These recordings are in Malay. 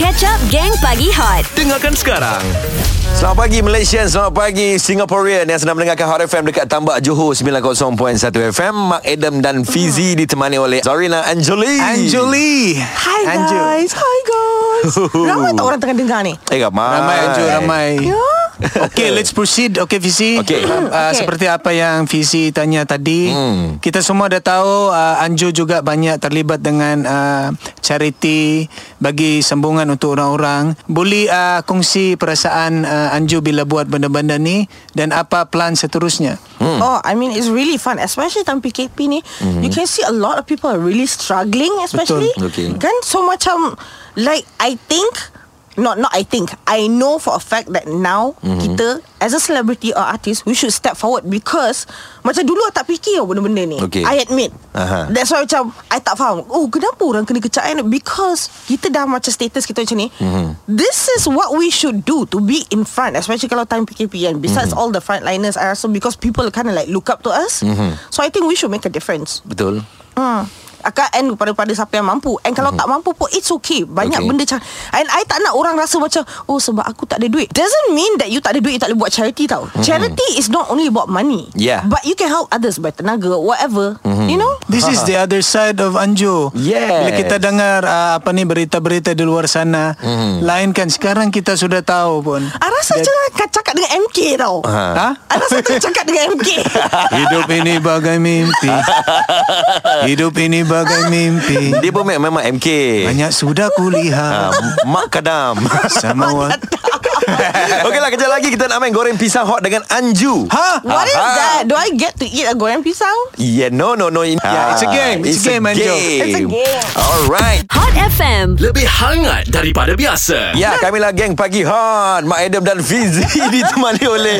Catch Up Gang Pagi Hot. Dengarkan sekarang. Selamat pagi Malaysian, selamat pagi Singaporean yang sedang mendengarkan Hot FM dekat Tambak Johor 90.1 FM. Mark Adam dan Fizi ditemani oleh Zarina Anjali. Anjali Hi Anju. guys. Hi guys. Ramai tak orang tengah dengar ni? Eh, ramai. Ramai Anju ramai. Ya Okay let's proceed Okay Fizi Okey. uh, Okay. Seperti apa yang Fizi tanya tadi Hmm. Kita semua dah tahu uh, Anju juga banyak terlibat dengan uh, Charity Bagi sambungan untuk orang-orang Boleh uh, kongsi perasaan uh, Anju bila buat benda-benda ni Dan apa plan seterusnya Oh I mean it's really fun Especially time PKP ni You can see a lot of people are really struggling Especially Betul. Okey. Kan so macam Like I think Not not I think. I know for a fact that now Kita As a celebrity or artist We should step forward Because Macam dulu tak fikir benda-benda ni. Okey. I admit. Aha. That's why macam I tak faham. Oh kenapa orang kena kecak kan Because Kita dah macam status kita macam ni. This is what we should do To be in front Especially kalau time PKP kan. Besides all the frontliners I rasa because people kind of like Look up to us. So I think we should make a difference. Betul. Hmm. Akan end kepada pada siapa yang mampu. And kalau tak mampu pun It's okay. Banyak Okay. benda macam And I tak nak orang rasa macam Oh sebab aku tak ada duit. Doesn't mean that you tak ada duit You tak boleh buat charity tau. Charity is not only about money. Yeah. But you can help others By tenaga Whatever. You know? This is the other side of Anju. Yes. Bila kita dengar uh, apa ni berita-berita di luar sana, lain kan sekarang kita sudah tahu pun. I rasa jangan kau cakap dengan MK tau Ha? I rasa tu cakap dengan MK Hidup ini bagai mimpi. Hidup ini bagai mimpi. Dia pun memang memang MK. Banyak sudah Ah, kulihat Mak Kadam. sama waktu. Okeylah kejap lagi kita nak main goreng pisang hot dengan Anju. Ha? What is that? Do I get to eat a goreng pisang? Yeah, no, no, no. Yeah, it's a game. It's a game, Anju. It's a game. Alright. Hot FM Lebih hangat daripada biasa Ya, kami lah geng pagi hot. Mak Adam dan Fizi ditemani oleh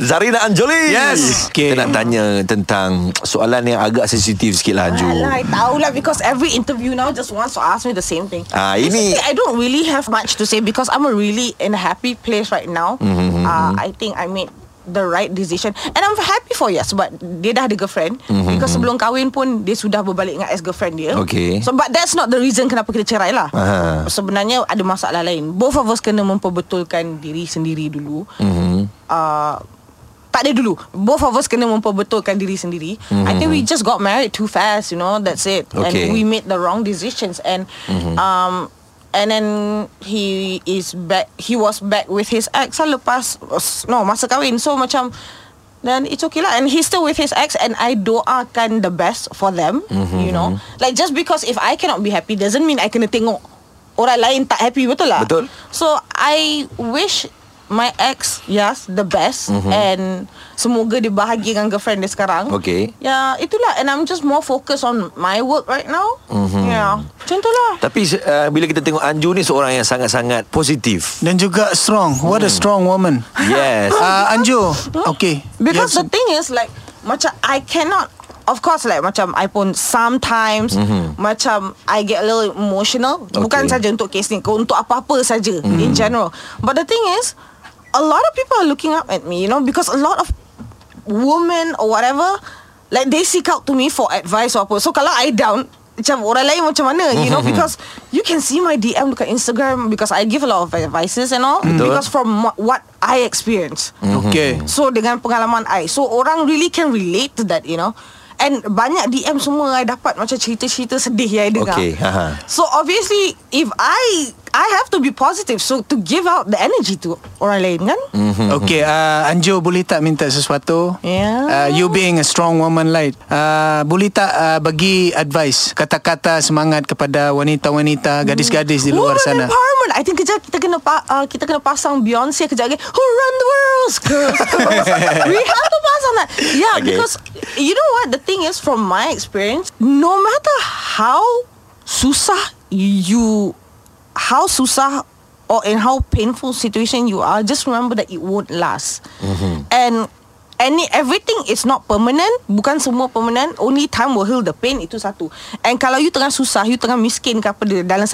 Zarina Anjoli. Yes. Kita Okay. nak tanya tentang soalan yang agak sensitif sikit lah Anju. Alah, I tahu lah because every interview now just wants to ask me the same thing. Ah, ini- Basically, I don't really have much to say because I'm a really in a happy place right now. Mm-hmm, Uh, I think I made the right decision and I'm happy for Yas sebab dia dah ada girlfriend because sebelum kahwin pun dia sudah berbalik dengan ex girlfriend dia. Mm-hmm, Okay. So but that's not the reason kenapa kita cerai lah. Aha. Sebenarnya ada masalah lain. Both of us kena memperbetulkan diri sendiri dulu. Mm-hmm. Uh, tak ada dulu Both of us kena memperbetulkan diri sendiri mm-hmm. I think we just got married too fast You know That's it Okay. And we made the wrong decisions And mm-hmm. um, And then He is back He was back with his ex lah Lepas No masa kahwin So macam Then it's okay lah And he's still with his ex And I doakan the best for them mm-hmm. You know Like just because If I cannot be happy Doesn't mean I kena tengok Orang lain tak happy Betul lah Betul. So I wish my ex yes the best mm-hmm. and semoga dia bahagia dengan girlfriend dia sekarang. Okay. Ya, itulah and I'm just more focused on my work right now. Mm-hmm. Ya, macam tu lah. Tapi uh, bila kita tengok Anju ni seorang yang sangat-sangat positif. Dan juga strong. What a strong woman. Yes. Uh, Anju, okay. Because You the thing is like macam I cannot Of course like macam I pun sometimes mm-hmm. macam I get a little emotional okay. bukan saja untuk kes ni untuk apa-apa saja mm-hmm. in general but the thing is a lot of people are looking up at me you know because a lot of women or whatever like they seek out to me for advice or apa so kalau I down macam orang lain macam mana you know because you can see my DM dekat Instagram because I give a lot of advices and all Betul. because from what, what I experience Okay. So dengan pengalaman I So orang really can relate to that You know And banyak DM semua I dapat Macam cerita-cerita sedih Yang I dengar Okay, aha. So obviously If I I have to be positive So to give out the energy To orang lain kan Okay, uh, Anju boleh tak minta sesuatu? Ya. Uh, you being a strong woman like, uh, boleh tak uh, bagi advice, kata-kata semangat kepada wanita-wanita, gadis-gadis di luar Woman sana? Empowerment I think kejap kita kena uh, Kita kena pasang Beyonce kejap lagi. Who run the world Girls, girls. We have to pasang that. Yeah Okay. because You know what? The thing is From my experience No matter how Susah You How susah Or in how painful situation you are Just remember that it won't last. And Any everything is not permanent. Bukan semua permanent. Only time will heal the pain. Itu satu. And kalau you tengah susah You tengah miskin ke apa Dalam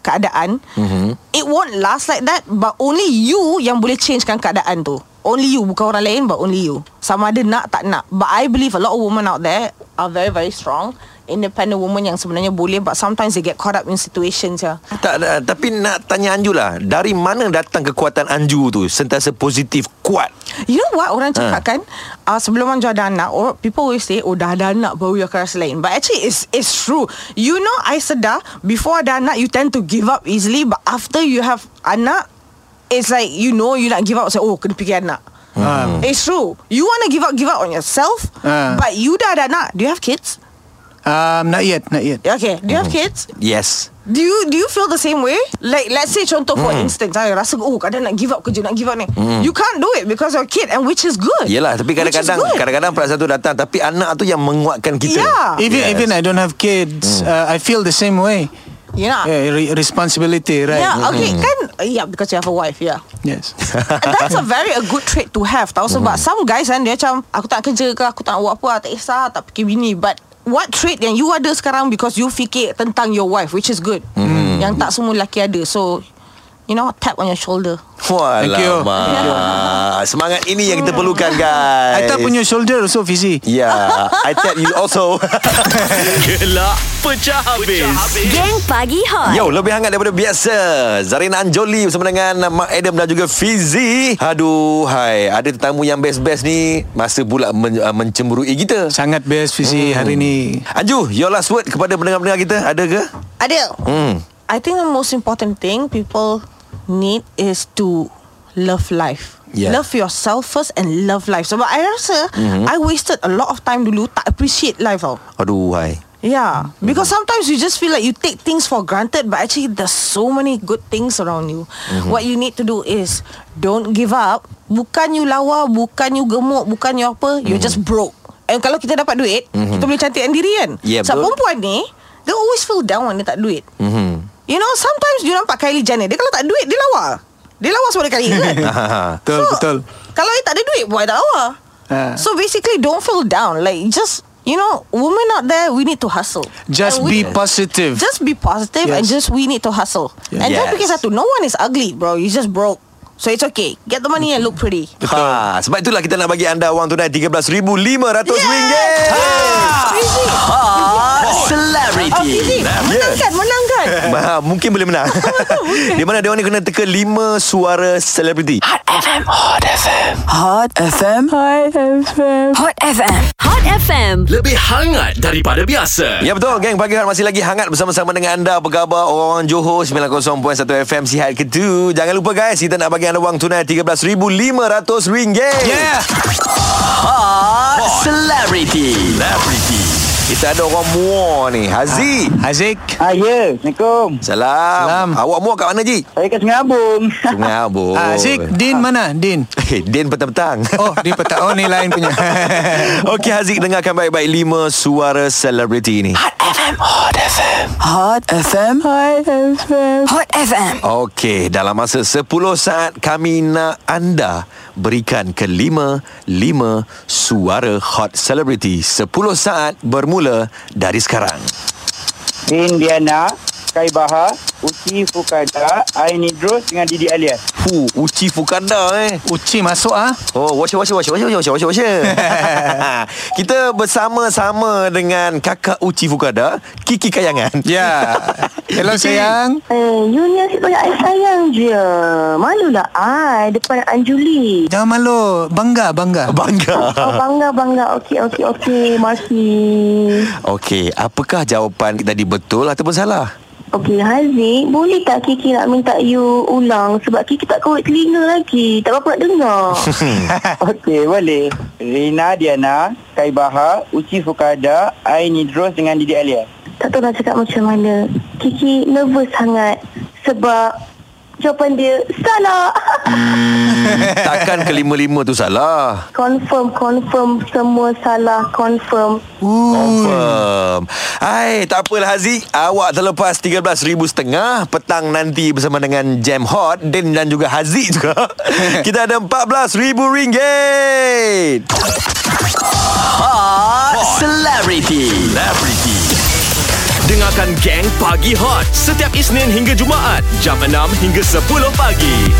keadaan mm-hmm. It won't last like that. But only you Yang boleh changekan keadaan tu Only you Bukan orang lain But only you. Sama ada nak tak nak. But I believe A lot of women out there Are very very strong independent woman yang sebenarnya boleh but sometimes they get caught up in situations ya. Tak, tak, tapi nak tanya Anju lah. Dari mana datang kekuatan Anju tu? Sentiasa positif Kuat. You know what orang cakap Ha. kan? Uh, Sebelum Anju ada anak or People always say Oh dah ada anak Baru you akan rasa lain. But actually it's, it's true. You know I sedar Before ada anak You tend to give up easily But after you have anak It's like You know you nak give up Say oh kena fikir anak Ah. It's true You want to give up Give up on yourself Ah. But you dah ada anak Do you have kids? Um, not yet, not yet. Okay Do you have kids? Yes Do you do you feel the same way? Like let's say contoh for Hmm. instance, saya rasa oh kadang nak give up kerja nak give up ni. You can't do it because you're a kid and which is good. Yelah Tapi kadang-kadang. Kadang-kadang perasaan tu datang Tapi anak tu yang menguatkan kita Yeah. Even Yes. even I don't have kids, uh, I feel the same way. Yeah. Yeah, re- responsibility, right? Yeah, okay, kan uh, yeah because you have a wife, yeah. Yes. That's a very a good trait to have. Tahu sebab some guys kan dia macam aku tak kerja ke aku tak buat apa tak kisah tak fikir bini but what trait yang you ada sekarang because you fikir tentang your wife which is good. Yang tak semua lelaki ada. So you know tap on your shoulder. Thank you. Semangat ini yang kita perlukan guys I tap on your shoulder also, Fizi. Yeah I tap you also Gelak pecah habis. Geng Pagi Hot Yo, lebih hangat daripada biasa Zarina Anjoli bersama dengan Mak Adam dan juga Fizi Aduh, hai Ada tetamu yang best-best ni Masa pula men- uh, mencemburui kita Sangat best, Fizi, hari ni. Anju, your last word kepada pendengar-pendengar kita Ada ke? Adil. Hmm. I think the most important thing people need is to love life. Yeah. Love yourself first and love life. Sebab I rasa Mhm. I wasted a lot of time dulu tak appreciate life tau. Aduh, hai Yeah, because sometimes you just feel like you take things for granted, but actually there's so many good things around you. What you need to do is don't give up. Bukan you lawa, bukan you gemuk, bukan you apa, you're just broke. And kalau kita dapat duit, kita boleh cantikkan diri kan? Yeah, Sebab betul. perempuan ni, they always feel down when dia tak duit. Mhm. You know, sometimes you nampak Kylie Jenner, dia kalau tak duit, dia lawa. Dia lawa sebab dia kaya kan? Betul, betul. Kalau dia tak ada duit, buat tak lawa. Ah. So basically, don't feel down. Like, just, you know, women out there, we need to hustle. Just And be we- positive. Just be positive and Yes. just we need to hustle. Yes. And don't Yes. fikir satu, no one is ugly, bro. You just broke. So it's okay. Get the money and look pretty. Ha, sebab itulah kita nak bagi anda wang tunai RM13,500 ringgit. Easy. Celebrity. Easy. Menang kan? Menang kan? Ha, mungkin boleh menang. Di mana dia orang ni kena teka 5 suara selebriti. Hot FM Hot FM Hot FM Lebih hangat daripada biasa. Ya betul Geng Pagi Hot masih lagi hangat Bersama-sama dengan anda Apa khabar orang-orang Johor 90.1 FM Sihat ke tu Jangan lupa guys Kita nak bagi anda wang tunai RM13,500 Yeah. Hot Celebrity. Celebrity. Kita ada orang muar ni Haziq Haziq. Ah, ya. Assalamualaikum. Salam. Salam. Awak muar kat mana Ji? Saya kat Sungai Abung. Sungai Abung Ah, Haziq, Din mana? Din. Eh, Din petang-petang Oh, Din petak. Oh, ni lain punya. Okey Haziq dengarkan baik-baik Lima suara selebriti ni Hot FM Hot FM Okey, dalam masa 10 saat kami nak anda berikan ke lima lima suara hot celebrity. 10 saat bermula dari sekarang. Din Diana, Kai Bahar, Uci Fukada, Aini Idrus dengan Didi Alias. Hu, Uci Fukanda eh. Uci masuk ah. Oh, watch watch watch watch watch watch watch. Kita bersama-sama dengan kakak Uci Fukada, Kiki Kayangan. Ya. Hello sayang. Eh, you ni asyik banyak I sayang je. Malulah I depan Anjuli. Jangan malu. Bangga, bangga. Bangga. Oh, bangga, bangga. Okey, okey, okey. Makasih. Okey, apakah jawapan tadi betul ataupun salah? Okey, Haziq, boleh tak Kiki nak minta you ulang? Sebab Kiki tak kawat telinga lagi. Tak apa nak dengar. Okey, boleh. Rina Diana, Kai Bahar, Uci Fukada, Aini Idrus dengan Didi Alias. tak tahu nak cakap macam mana. Kiki nervous sangat. Sebab jawapan dia salah. Takkan kelima-lima tu salah. confirm, confirm. Semua salah. Confirm. Confirm. Hai, tak apalah Haziq. Awak terlepas RM13,500 petang nanti bersama dengan Jam Hot Din dan juga Haziq juga. Kita ada RM14,000. Hot Celebrity. Celebrity. Dengarkan Gang Pagi Hot setiap Isnin hingga Jumaat jam 6 hingga 10 pagi.